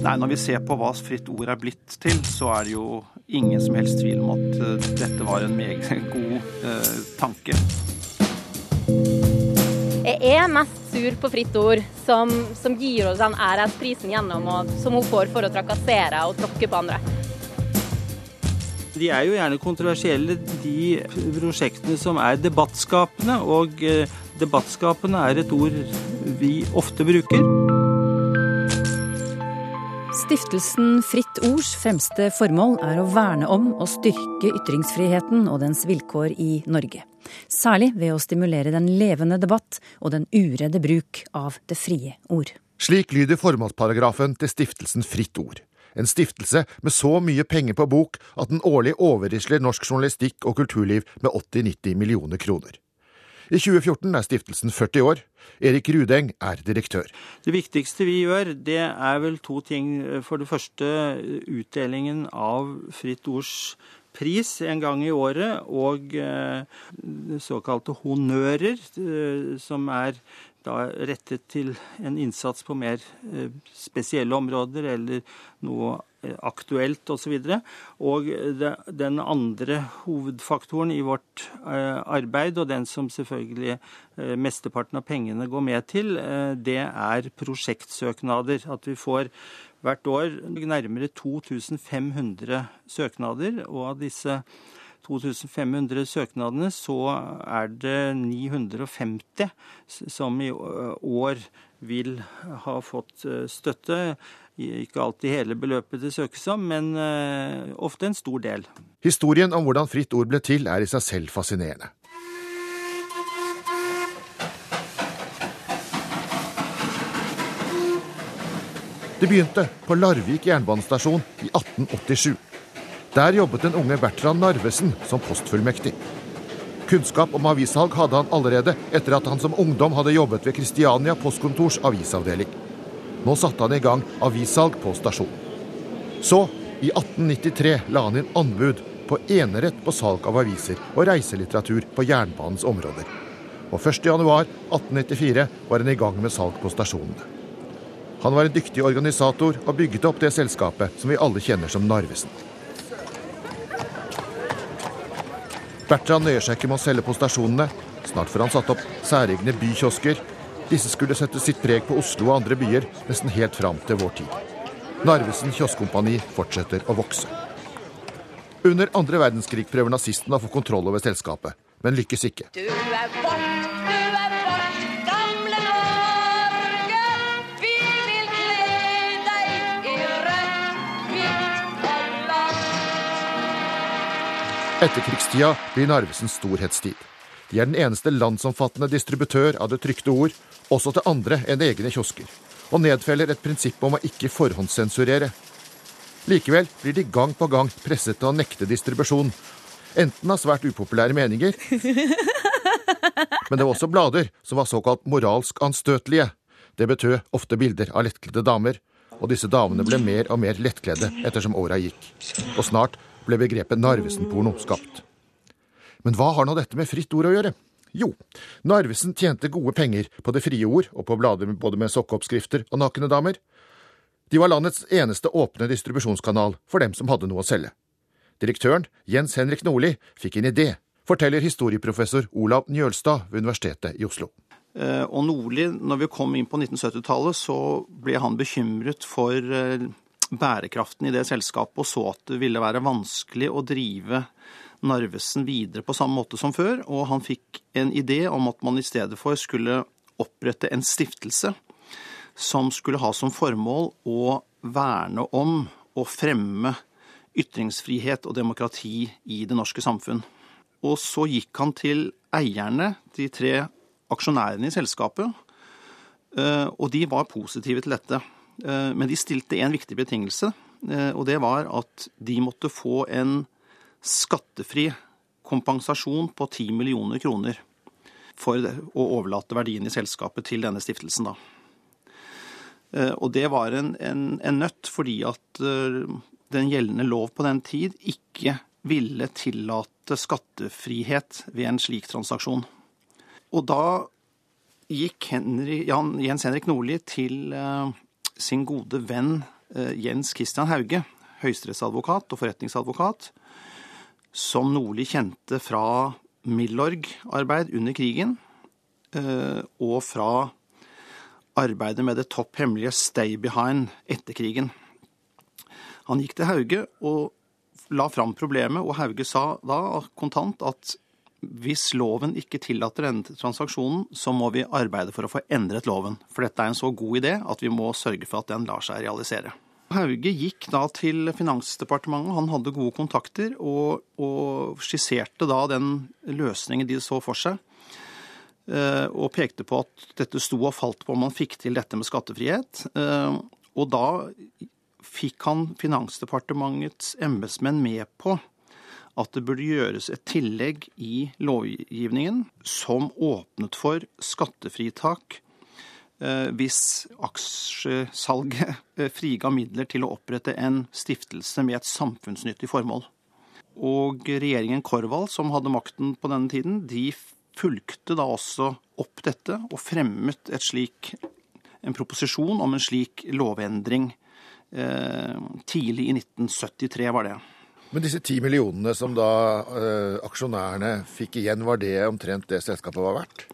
Nei, Når vi ser på hva Fritt Ord er blitt til, så er det jo ingen som helst tvil om at uh, dette var en meget god eh, tanke. Jeg er mest sur på Fritt Ord, som, som gir oss den æresprisen gjennom, og som hun får for å trakassere og tråkke på andre. De er jo gjerne kontroversielle, de prosjektene som er debattskapende. Og uh, debattskapende er et ord vi ofte bruker. Stiftelsen Fritt Ords fremste formål er å verne om og styrke ytringsfriheten og dens vilkår i Norge. Særlig ved å stimulere den levende debatt og den uredde bruk av det frie ord. Slik lyder formålsparagrafen til stiftelsen Fritt Ord. En stiftelse med så mye penger på bok at den årlig overrisler norsk journalistikk og kulturliv med 80-90 millioner kroner. I 2014 er stiftelsen 40 år. Erik Rudeng er direktør. Det viktigste vi gjør, det er vel to ting. For det første utdelingen av Fritt Ords pris en gang i året, og eh, såkalte honnører, eh, som er da rettet til en innsats på mer eh, spesielle områder eller noe eh, aktuelt osv. Og, så og den andre hovedfaktoren i vårt eh, arbeid, og den som selvfølgelig mesteparten av pengene går med til, det er prosjektsøknader. At vi får hvert år nærmere 2500 søknader, og av disse 2500 søknadene, så er det 950 som i år vil ha fått støtte. Ikke alltid hele beløpet det søkes om, men ofte en stor del. Historien om hvordan Fritt Ord ble til, er i seg selv fascinerende. Det begynte på Larvik jernbanestasjon i 1887. Der jobbet den unge Bertrand Narvesen som postfullmektig. Kunnskap om avissalg hadde han allerede etter at han som ungdom hadde jobbet ved Kristiania postkontors avisavdeling. Nå satte han i gang avissalg på stasjonen. Så, i 1893, la han inn anbud på enerett på salg av aviser og reiselitteratur på jernbanens områder. Og 1.1.1894 var han i gang med salg på stasjonene. Han var en dyktig organisator og bygget opp det selskapet som vi alle kjenner som Narvesen. Bertrand nøyer seg ikke med å selge på stasjonene. Snart får han satt opp særegne bykiosker. Disse skulle sette sitt preg på Oslo og andre byer nesten helt fram til vår tid. Narvesen kioskkompani fortsetter å vokse. Under andre verdenskrig prøver nazisten å få kontroll over selskapet, men lykkes ikke. Du er vårt, du Etterkrigstida blir Narvesens storhetstid. De er den eneste landsomfattende distributør av det trykte ord, også til andre enn egne kiosker, og nedfeller et prinsipp om å ikke forhåndssensurere. Likevel blir de gang på gang presset til å nekte distribusjon. Enten av svært upopulære meninger Men det var også blader som var såkalt moralsk anstøtelige. Det betød ofte bilder av lettkledde damer, og disse damene ble mer og mer lettkledde ettersom åra gikk. Og snart ble begrepet Narvesen-porno skapt. Men hva har nå dette med fritt ord å gjøre? Jo, Narvesen tjente gode penger på det frie ord og på blader både med sokkeoppskrifter og nakne damer. De var landets eneste åpne distribusjonskanal for dem som hadde noe å selge. Direktøren, Jens Henrik Nordli, fikk en idé, forteller historieprofessor Olav Njølstad ved Universitetet i Oslo. Og Nordli, når vi kom inn på 1970-tallet, så ble han bekymret for bærekraften i det selskapet, og så at det ville være vanskelig å drive Narvesen videre på samme måte som før. Og han fikk en idé om at man i stedet for skulle opprette en stiftelse som skulle ha som formål å verne om og fremme ytringsfrihet og demokrati i det norske samfunn. Og så gikk han til eierne, de tre aksjonærene i selskapet, og de var positive til dette. Men de stilte en viktig betingelse, og det var at de måtte få en skattefri kompensasjon på 10 millioner kroner for å overlate verdien i selskapet til denne stiftelsen, da. Og det var en, en, en nøtt fordi at den gjeldende lov på den tid ikke ville tillate skattefrihet ved en slik transaksjon. Og da gikk Henry, Jens Henrik Nordli til sin gode venn eh, Jens Christian Hauge, høyesterettsadvokat og forretningsadvokat, som Nordli kjente fra Milorg-arbeid under krigen, eh, og fra arbeidet med det topp hemmelige Stay Behind etter krigen. Han gikk til Hauge og la fram problemet, og Hauge sa da kontant at hvis loven ikke tillater denne transaksjonen, så må vi arbeide for å få endret loven. For dette er en så god idé at vi må sørge for at den lar seg realisere. Hauge gikk da til Finansdepartementet, han hadde gode kontakter, og, og skisserte da den løsningen de så for seg. Eh, og pekte på at dette sto og falt på om man fikk til dette med skattefrihet. Eh, og da fikk han Finansdepartementets embetsmenn med på at det burde gjøres et tillegg i lovgivningen som åpnet for skattefritak Eh, hvis aksjesalget eh, friga midler til å opprette en stiftelse med et samfunnsnyttig formål. Og regjeringen Korvald, som hadde makten på denne tiden, de fulgte da også opp dette og fremmet et slik, en proposisjon om en slik lovendring. Eh, tidlig i 1973 var det. Men disse ti millionene som da eh, aksjonærene fikk igjen, var det omtrent det selskapet var verdt?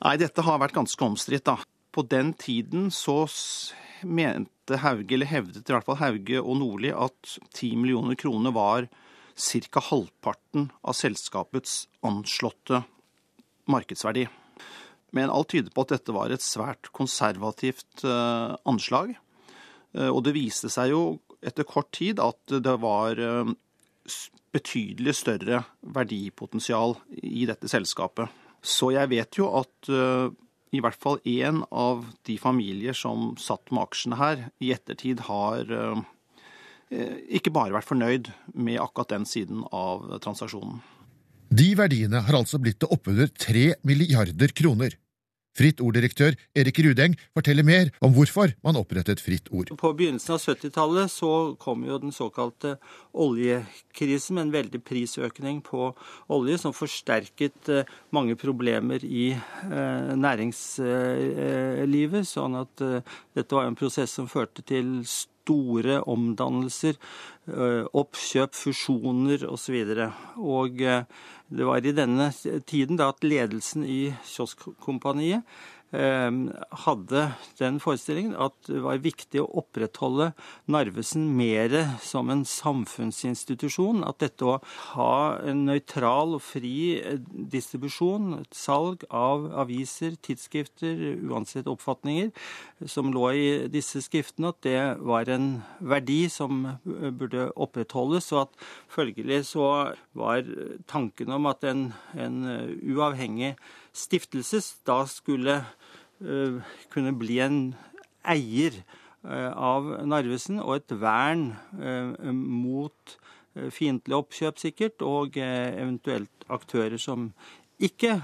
Nei, dette har vært ganske omstridt, da. På den tiden så mente Hauge, eller hevdet i hvert fall Hauge og Nordli, at ti millioner kroner var ca. halvparten av selskapets anslåtte markedsverdi. Men alt tyder på at dette var et svært konservativt uh, anslag. Uh, og det viste seg jo etter kort tid at det var uh, betydelig større verdipotensial i dette selskapet. Så jeg vet jo at uh, i hvert fall én av de familier som satt med aksjene her, i ettertid har uh, ikke bare vært fornøyd med akkurat den siden av transaksjonen. De verdiene har altså blitt til oppunder tre milliarder kroner. Fritt Ord-direktør Erik Rudeng forteller mer om hvorfor man opprettet Fritt Ord. På begynnelsen av 70-tallet så kom jo den såkalte oljekrisen med en veldig prisøkning på olje, som forsterket eh, mange problemer i eh, næringslivet. Sånn at eh, dette var en prosess som førte til store omdannelser, oppkjøp, fusjoner osv. Og, og det var i denne tiden da at ledelsen i Kioskkompaniet hadde den forestillingen at det var viktig å opprettholde Narvesen mer som en samfunnsinstitusjon. At dette å ha en nøytral og fri eh, distribusjon, et salg av aviser, tidsskrifter, uansett oppfatninger, som lå i disse skriftene, at det var en verdi som eh, burde opprettholdes. Og at følgelig så var tanken om at en, en eh, uavhengig stiftelse da skulle kunne bli en eier uh, av Narvesen og et vern uh, mot fiendtlig oppkjøp, sikkert, og eventuelt aktører som ikke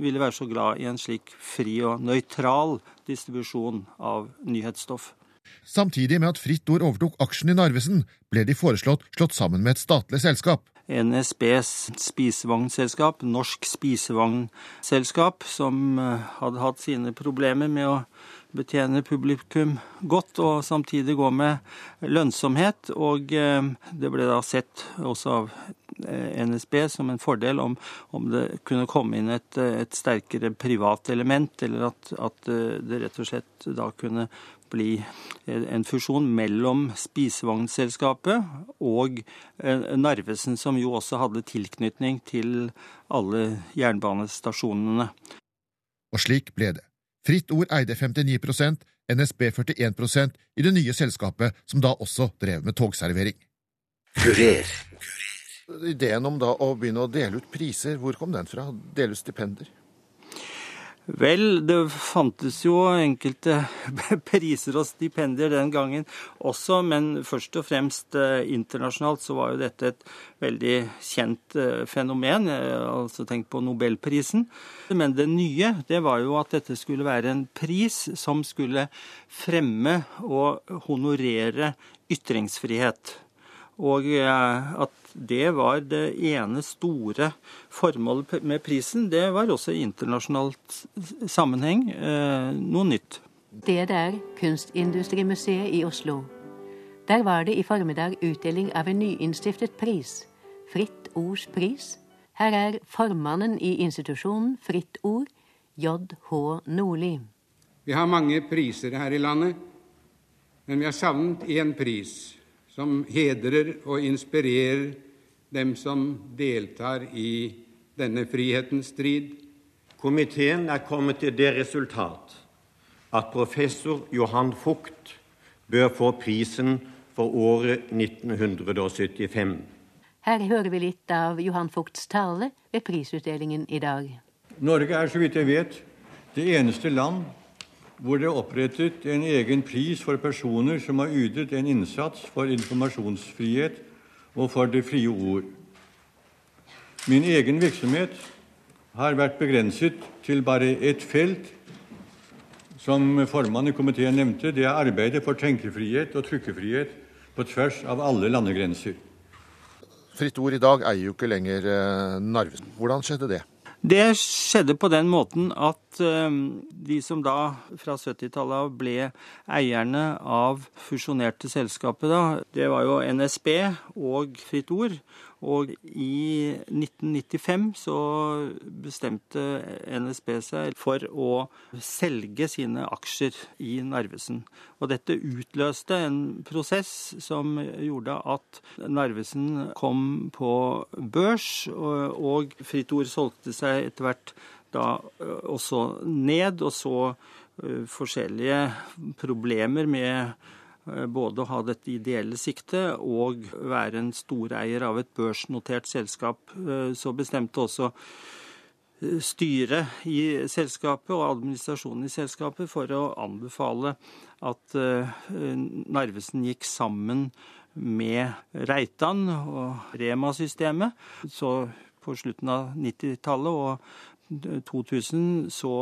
ville være så glad i en slik fri og nøytral distribusjon av nyhetsstoff. Samtidig med at Fritt Ord overtok aksjen i Narvesen, ble de foreslått slått sammen med et statlig selskap. NSBs spisevognselskap, Norsk spisevognselskap, som eh, hadde hatt sine problemer med å betjene publikum godt og samtidig gå med lønnsomhet. Og eh, det ble da sett også av eh, NSB som en fordel om, om det kunne komme inn et, et sterkere privat element, eller at, at, det rett og slett da kunne bli en fusjon mellom spisevognselskapet og eh, Narvesen, som jo også hadde tilknytning til alle jernbanestasjonene. Og slik ble det. Fritt Ord eide 59% NSB 41% i det nye selskapet, som da også drev med togservering. Kurer. Ideen om da å begynne å dele ut priser, hvor kom den fra? Dele ut stipender? Vel, det fantes jo enkelte priser og stipendier den gangen også, men først og fremst eh, internasjonalt så var jo dette et veldig kjent eh, fenomen. Altså tenk på nobelprisen. Men det nye, det var jo at dette skulle være en pris som skulle fremme og honorere ytringsfrihet. Og eh, at det var det ene store formålet med prisen. Det var også i internasjonalt sammenheng eh, noe nytt. Det er Kunstindustrimuseet i Oslo. Der var det i formiddag utdeling av en nyinnstiftet pris, Fritt Ords pris. Her er formannen i institusjonen Fritt Ord, J.H. Nordli. Vi har mange priser her i landet, men vi har savnet én pris som hedrer og inspirerer dem som deltar i denne frihetens strid. Komiteen er kommet til det resultat at professor Johan Fugt bør få prisen for året 1975. Her hører vi litt av Johan Fugts tale ved prisutdelingen i dag. Norge er, så vidt jeg vet, det eneste land hvor det er opprettet en egen pris for personer som har ytet en innsats for informasjonsfrihet og for det frie ord. Min egen virksomhet har vært begrenset til bare ett felt, som formannen i komiteen nevnte. Det er arbeidet for tenkefrihet og trykkefrihet på tvers av alle landegrenser. Fritt Ord i dag eier jo ikke lenger eh, Narvesen. Hvordan skjedde det? Det skjedde på den måten at eh, de som da fra 70-tallet av ble eierne av fusjonerte selskapet, da, det var jo NSB og Fritt Ord. Og i 1995 så bestemte NSB seg for å selge sine aksjer i Narvesen. Og dette utløste en prosess som gjorde at Narvesen kom på børs, og, Fritt Ord solgte seg etter hvert da også ned, og så forskjellige problemer med Eh, både å ha dette ideelle siktet og være en storeier av et børsnotert selskap. Eh, så bestemte også eh, styret i selskapet og administrasjonen i selskapet for å anbefale at Narvesen gikk sammen med Reitan og Rema-systemet. Så på slutten av 90-tallet og 2000 så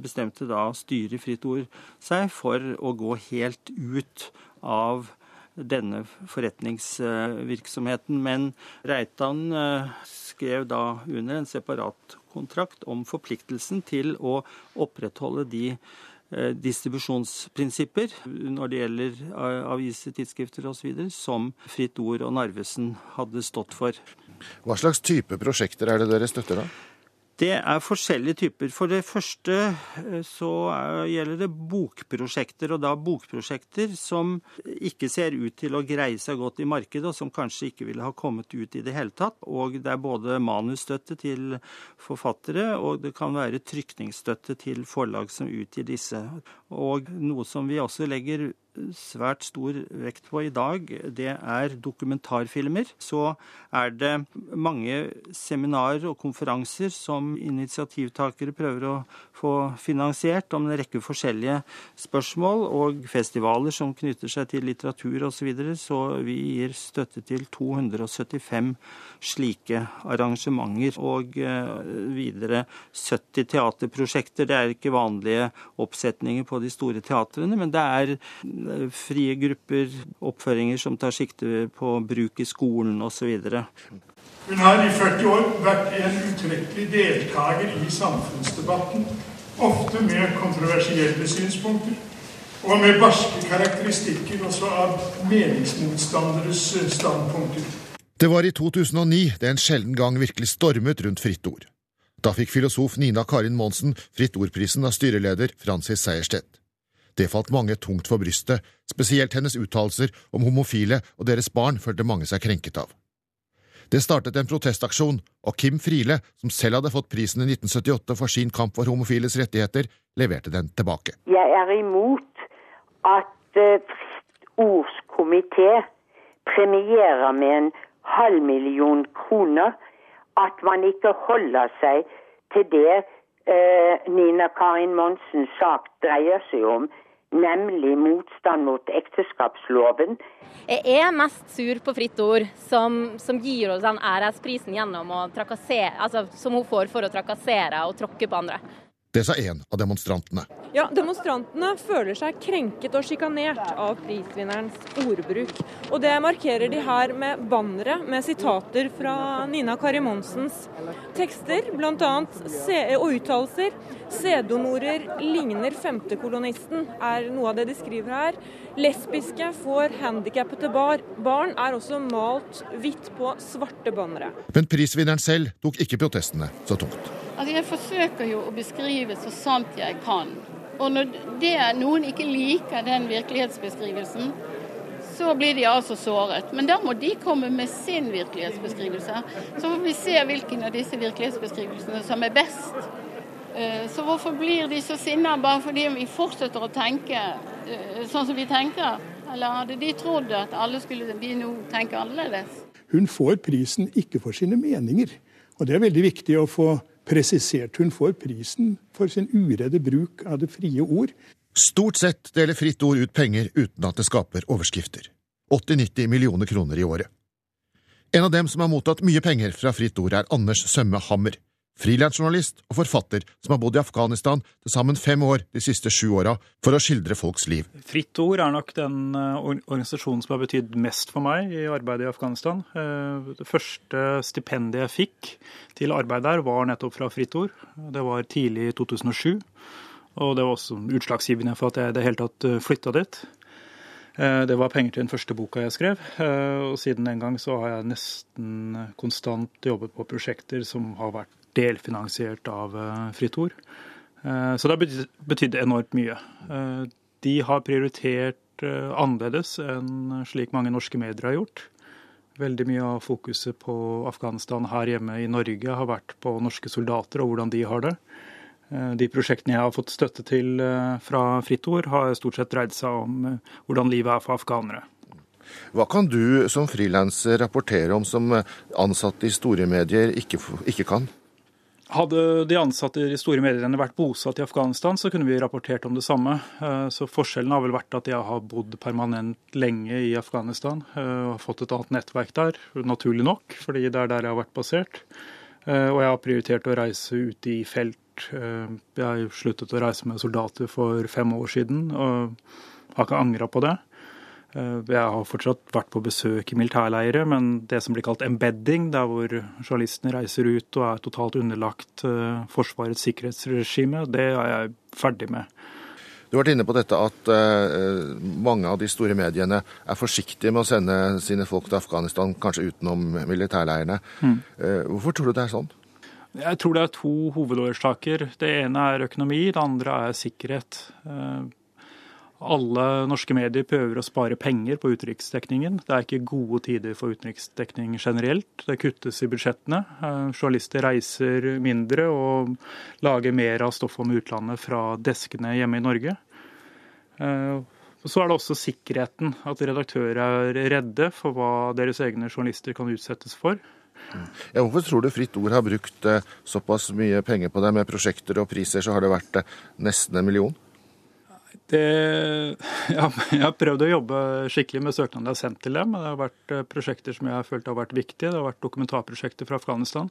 bestemte da styret i Fritt Ord seg for å gå helt ut av denne forretningsvirksomheten. Men Reitan eh, skrev da under en separat kontrakt om forpliktelsen til å opprettholde de eh, distribusjonsprinsipper når det gjelder eh, aviser, tidsskrifter osv., som Fritt Ord og Narvesen hadde stått for. Hva slags type prosjekter er det dere støtter da? Det er forskjellige typer. For det første eh, så gjelder det bokprosjekter, og da bokprosjekter som ikke ser ut til å greie seg godt i markedet, og som kanskje ikke ville ha kommet ut i det hele tatt. Og det er både manusstøtte til forfattere, og det kan være trykningsstøtte til forlag som utgir disse. Og noe som vi også legger svært stor vekt på i dag, det er dokumentarfilmer. Så er det mange seminarer og konferanser som initiativtakere prøver å få finansiert om en rekke forskjellige spørsmål, og festivaler som knytter seg til litteratur osv. Så, videre. så vi gir støtte til 275 slike arrangementer. Og eh, videre 70 teaterprosjekter. Det er ikke vanlige oppsetninger på de store teatrene, men det er frie grupper, oppføringer som tar sikte på bruk i skolen osv. Hun har i 40 år vært en utrettelig deltaker i samfunnsdebatten, ofte med kontroversielle synspunkter, og med barske karakteristikker også av meningsmotstanderes standpunkter. Det var i 2009 det en sjelden gang virkelig stormet rundt Fritt Ord. Da fikk filosof Nina Karin Monsen Fritt Ord-prisen av styreleder Francis Sejersted. Det falt mange tungt for brystet, spesielt hennes uttalelser om homofile og deres barn følte mange seg krenket av. Det startet en protestaksjon, og Kim Friele, som selv hadde fått prisen i 1978 for sin kamp for homofiles rettigheter, leverte den tilbake. Jeg er imot at uh, Ords komité premierer med en halv million kroner at man ikke holder seg til det uh, Nina Karin Monsens sak dreier seg om, nemlig motstand mot ekteskapsloven. Jeg er mest sur på Fritt Ord, som, som gir oss den æresprisen gjennom å trakassere, altså, som hun får for å trakassere og tråkke på andre. Det sa en av demonstrantene. Ja, Demonstrantene føler seg krenket og sjikanert av prisvinnerens ordbruk. Og det markerer de her med bannere med sitater fra Nina Kari Monsens tekster, bl.a. og uttalelser. C-donorer ligner femtekolonisten, er noe av det de skriver her. Lesbiske får handikappede barn er også malt hvitt på svarte bannere. Men prisvinneren selv tok ikke protestene så tungt. Altså, jeg forsøker jo å beskrive så sant jeg kan. Og når det, noen ikke liker den virkelighetsbeskrivelsen, så blir de altså såret. Men da må de komme med sin virkelighetsbeskrivelse. Så får vi se hvilken av disse virkelighetsbeskrivelsene som er best. Eh, så hvorfor blir de så sinna bare fordi vi fortsetter å tenke eh, sånn som vi tenker? Eller hadde de trodd at alle skulle de nå tenke annerledes? Hun får prisen ikke for sine meninger. Og det er veldig viktig å få presisert hun får prisen for sin uredde bruk av det frie ord. Stort sett deler Fritt Ord ut penger uten at det skaper overskrifter. 80-90 millioner kroner i året. En av dem som har mottatt mye penger fra Fritt Ord, er Anders Sømme Hammer frilansjournalist og forfatter som har bodd i Afghanistan til sammen fem år de siste sju åra for å skildre folks liv. Fritt Ord er nok den eh, organisasjonen som har betydd mest for meg i arbeidet i Afghanistan. Eh, det første stipendet jeg fikk til arbeid der, var nettopp fra Fritt Ord. Det var tidlig i 2007. Og det var også utslagsgivende for at jeg i det hele tatt eh, flytta dit. Det var penger til den første boka jeg skrev, og siden den gang så har jeg nesten konstant jobbet på prosjekter som har vært delfinansiert av eh, Fritt Ord. Eh, så det har betydd enormt mye. Eh, de har prioritert annerledes enn slik mange norske medier har gjort. Veldig mye av fokuset på Afghanistan her hjemme i Norge har vært på norske soldater og hvordan de har det. De prosjektene jeg har fått støtte til fra Fritt Ord, har stort sett dreid seg om hvordan livet er for afghanere. Hva kan du som frilanser rapportere om som ansatte i store medier ikke, ikke kan? Hadde de ansatte i de store mediene vært bosatt i Afghanistan, så kunne vi rapportert om det samme. Eh, så Forskjellen har vel vært at jeg har bodd permanent lenge i Afghanistan eh, og har fått et annet nettverk der, naturlig nok, fordi det er der jeg har vært basert. Eh, og jeg har prioritert å reise ut i felt. Jeg sluttet å reise med soldater for fem år siden og har ikke angra på det. Eh, jeg har fortsatt vært på besøk i militærleire, men det som blir kalt embedding, der hvor journalistene reiser ut og er totalt underlagt eh, Forsvarets sikkerhetsregime, det er jeg ferdig med. Du har vært inne på dette at uh, mange av de store mediene er forsiktige med å sende sine folk til Afghanistan, kanskje utenom militærleirene. Mm. Hvorfor tror du det er sånn? Jeg tror det er to hovedårsaker. Det ene er økonomi, det andre er sikkerhet. Alle norske medier prøver å spare penger på utenriksdekningen. Det er ikke gode tider for utenriksdekning generelt. Det kuttes i budsjettene. Eh, journalister reiser mindre og lager mer av stoffet om utlandet fra deskene hjemme i Norge. Eh, så er det også sikkerheten. At redaktører er redde for hva deres egne journalister kan utsettes for. Ja, hvorfor tror du Fritt Ord har brukt eh, såpass mye penger på det? Med prosjekter og priser så har det vært nesten en million? Det, ja, jeg har prøvd å jobbe skikkelig med søknadene jeg har sendt til dem. Det har vært eh, prosjekter som jeg har følt har vært viktige. Det har vært dokumentarprosjekter fra Afghanistan.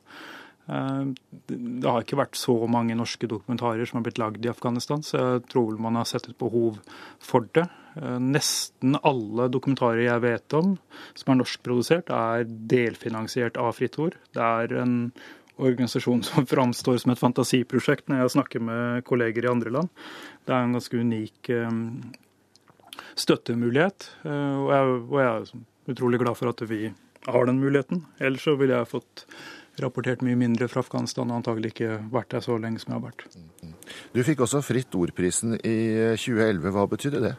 Eh, det har ikke vært så mange norske dokumentarer som har blitt lagd i Afghanistan, så jeg tror man har sett et behov for det. Eh, nesten alle dokumentarer jeg vet om som er norskprodusert, er delfinansiert av Fritt Ord. Det er en organisasjon som framstår som et fantasiprosjekt når jeg snakker med kolleger i andre land. Det er en ganske unik eh, støttemulighet, eh, og jeg, og jeg er utrolig glad for at vi har den muligheten. Ellers så ville jeg fått rapportert mye mindre fra Afghanistan og antagelig ikke vært der så lenge som jeg har vært. Du fikk også Fritt Ord-prisen i 2011. Hva betydde det?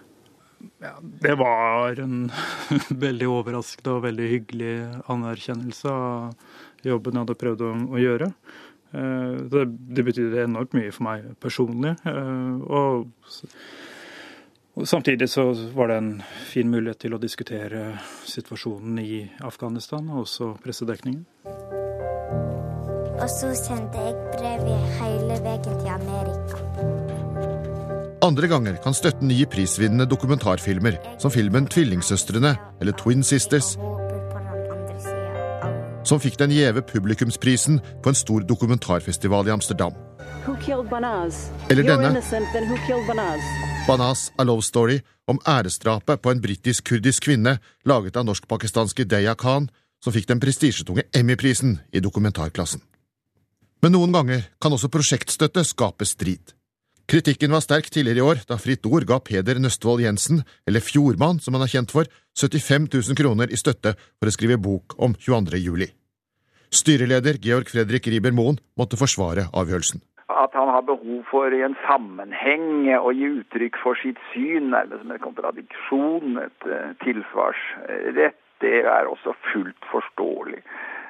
Ja, det var en veldig overraskende og veldig hyggelig anerkjennelse av jobben jeg hadde prøvd å, å gjøre. Eh, det, det betydde enormt mye for meg personlig. Eh, og, og, samtidig så var det en fin mulighet til å diskutere situasjonen i Afghanistan, og også pressedekningen. Og så sendte jeg brev hele veien til Amerika. Andre ganger kan støtten gi prisvinnende dokumentarfilmer, som filmen 'Tvillingsøstrene' eller 'Twin Sisters', som fikk den gjeve publikumsprisen på en stor dokumentarfestival i Amsterdam. Eller denne. Banaz A Love Story om æresdrapet på en britisk-kurdisk kvinne laget av norsk-pakistanske Deya Khan, som fikk den prestisjetunge Emmy-prisen i dokumentarklassen. Men noen ganger kan også prosjektstøtte skape strid. Kritikken var sterk tidligere i år da Fritt Ord ga Peder Nøstvold Jensen, eller Fjordmann som han er kjent for, 75 000 kroner i støtte for å skrive bok om 22. juli. Styreleder Georg Fredrik Riiber Moen måtte forsvare avgjørelsen. At han har behov for i en sammenheng å gi uttrykk for sitt syn, nærmest som en kontradiksjon, et eh, tilsvarsrett, det er også fullt forståelig.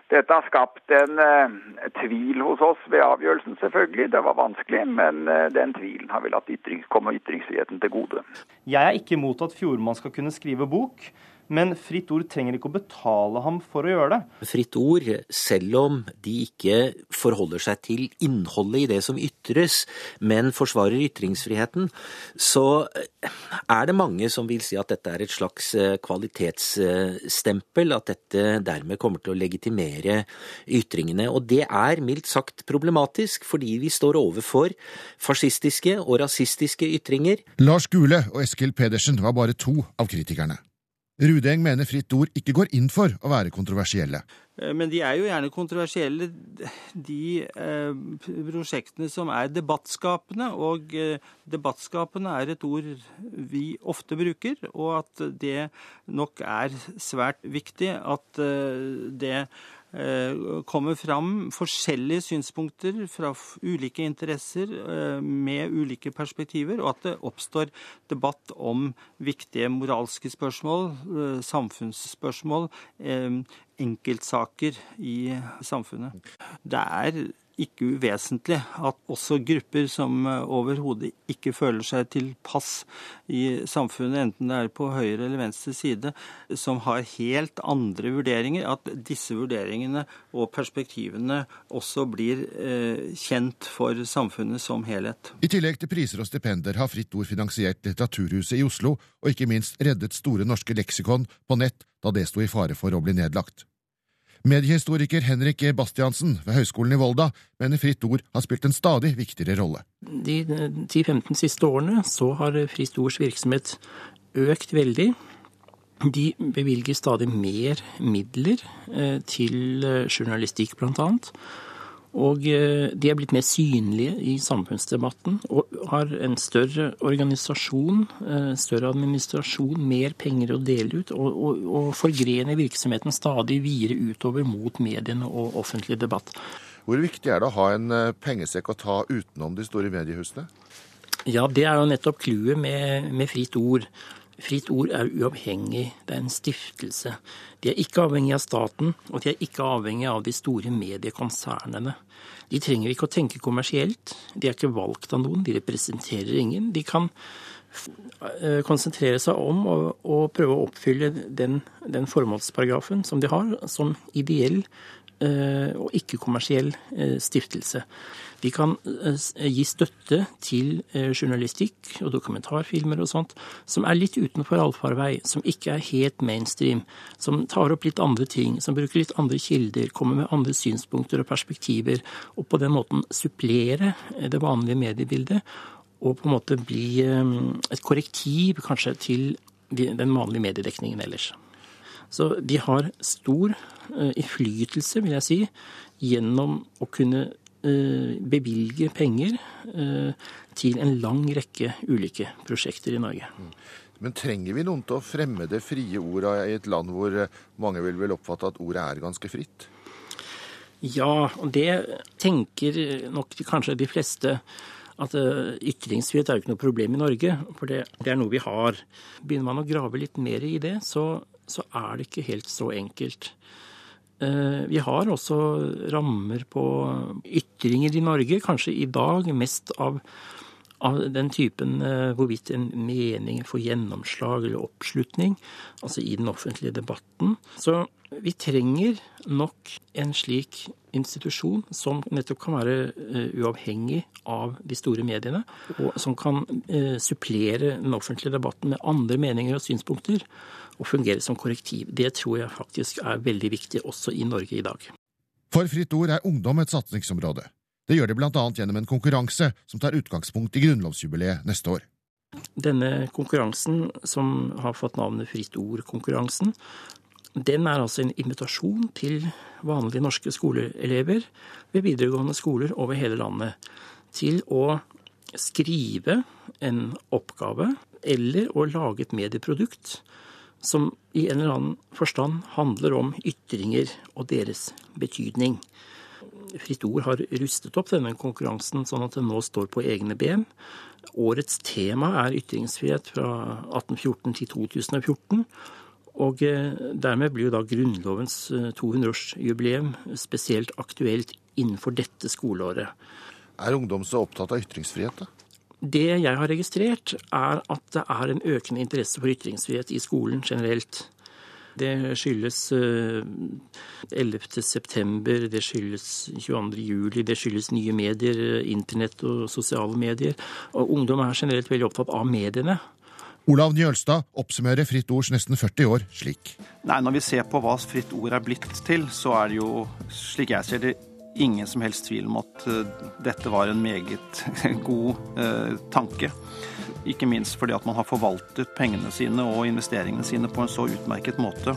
Dette har skapt en uh, tvil hos oss ved avgjørelsen, selvfølgelig. Det var vanskelig, men uh, den tvilen har vi latt ytrings komme ytringsfriheten til gode. Jeg er ikke imot at Fjordmann skal kunne skrive bok. Men Fritt Ord trenger ikke å betale ham for å gjøre det. Fritt Ord, selv om de ikke forholder seg til innholdet i det som ytres, men forsvarer ytringsfriheten, så er det mange som vil si at dette er et slags eh, kvalitetsstempel, at dette dermed kommer til å legitimere ytringene. Og det er mildt sagt problematisk, fordi vi står overfor fascistiske og rasistiske ytringer. Lars Gule og Eskil Pedersen var bare to av kritikerne. Rudeng mener Fritt Ord ikke går inn for å være kontroversielle. Eh, men de er jo gjerne kontroversielle, de eh, prosjektene som er debattskapende. Og eh, debattskapende er et ord vi ofte bruker, og at det nok er svært viktig at det kommer fram forskjellige synspunkter fra ulike interesser eh, med ulike perspektiver, og at det oppstår debatt om viktige moralske spørsmål, eh, samfunnsspørsmål, enkeltsaker i samfunnet. Det er ikke uvesentlig at også grupper som eh, overhodet ikke føler seg tilpass i samfunnet, enten det er på høyre eller venstre side, som har helt andre vurderinger, at disse vurderingene og perspektivene også blir eh, kjent for samfunnet som helhet. I tillegg til priser og stipender har Fritt Ord finansiert Litteraturhuset i Oslo, og ikke minst reddet Store norske leksikon på nett da det sto i fare for å bli nedlagt. Mediehistoriker Henrik Bastiansen ved Høgskolen i Volda mener Fritt Ord har spilt en stadig viktigere rolle. De 10-15 siste årene så har Fritt Ords virksomhet økt veldig. De bevilger stadig mer midler eh, til eh, journalistikk, blant annet. Og eh, de er blitt mer synlige i samfunnsdebatten og har en større organisasjon, eh, større administrasjon, mer penger å dele ut, og, og, og forgrener virksomheten stadig videre utover mot mediene og offentlig debatt. Hvor viktig er det å ha en eh, pengesekk å ta utenom de store mediehusene? Ja, det er jo nettopp clouet med, med Fritt Ord. Fritt Ord er uavhengig, det er en stiftelse. De er ikke avhengig av staten, og de er ikke avhengig av de store mediekonsernene. De trenger ikke å tenke kommersielt. De er ikke valgt av noen, de representerer ingen. De kan eh, konsentrere seg om å, prøve å oppfylle den, den formålsparagrafen som de har, som ideell og ikke-kommersiell eh, stiftelse. De kan gi støtte til journalistikk og dokumentarfilmer og sånt som er litt utenfor allfarvei, som ikke er helt mainstream, som tar opp litt andre ting, som bruker litt andre kilder, kommer med andre synspunkter og perspektiver, og på den måten supplere det vanlige mediebildet. Og på en måte bli et korrektiv kanskje til den vanlige mediedekningen ellers. Så de har stor innflytelse, vil jeg si, gjennom å kunne bevilge penger til en lang rekke ulike prosjekter i Norge. Men trenger vi noen til å fremme det frie ordet i et land hvor mange vil vel oppfatte at ordet er ganske fritt? Ja, og det tenker nok kanskje de fleste. At ytringsfrihet er jo ikke noe problem i Norge, for det, det, er noe vi har. Begynner man å grave litt mer i det, så, så er det ikke helt så enkelt. Vi har også rammer på ytringer i Norge, kanskje i dag mest av, av den typen hvorvidt en mening får gjennomslag eller oppslutning, altså i den offentlige debatten. Så vi trenger nok en slik institusjon som nettopp kan være uavhengig av de store mediene, og som kan supplere den offentlige debatten med andre meninger og synspunkter og fungere som korrektiv. Det tror jeg faktisk er veldig viktig også i Norge i dag. For Fritt Ord er ungdom et satsingsområde. Det gjør det bl.a. gjennom en konkurranse som tar utgangspunkt i grunnlovsjubileet neste år. Denne konkurransen, som har fått navnet Fritt ord-konkurransen, den er altså en invitasjon til vanlige norske skoleelever ved videregående skoler over hele landet til å skrive en oppgave eller å lage et medieprodukt som i en eller annen forstand handler om ytringer og deres betydning. Fritt Ord har rustet opp denne konkurransen sånn at den nå står på egne ben. Årets tema er ytringsfrihet fra 1814 til 2014. Og eh, dermed blir jo da Grunnlovens 200-årsjubileum eh, spesielt aktuelt innenfor dette skoleåret. Er ungdom så opptatt av ytringsfrihet, da? Det jeg har registrert, er at det er en økende interesse for ytringsfrihet i skolen generelt. Det skyldes 11. september, det skyldes 22. juli, det skyldes nye medier, internett og sosiale medier. Og ungdom er generelt veldig opptatt av mediene. Olav Njølstad oppsummerer Fritt Ords nesten 40 år slik. Nei, Når vi ser på hva Fritt Ord er blitt til, så er det jo, slik jeg ser det, ingen som helst tvil om at uh, dette var en meget god uh, tanke. Ikke minst fordi at man har forvaltet pengene sine og investeringene sine på en så utmerket måte.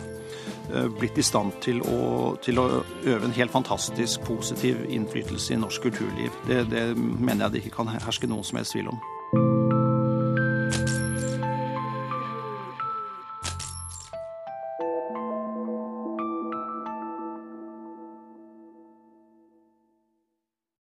Uh, blitt i stand til å, til å, øve en helt fantastisk positiv innflytelse i norsk kulturliv. Det, det mener jeg det ikke kan herske noen som helst tvil om.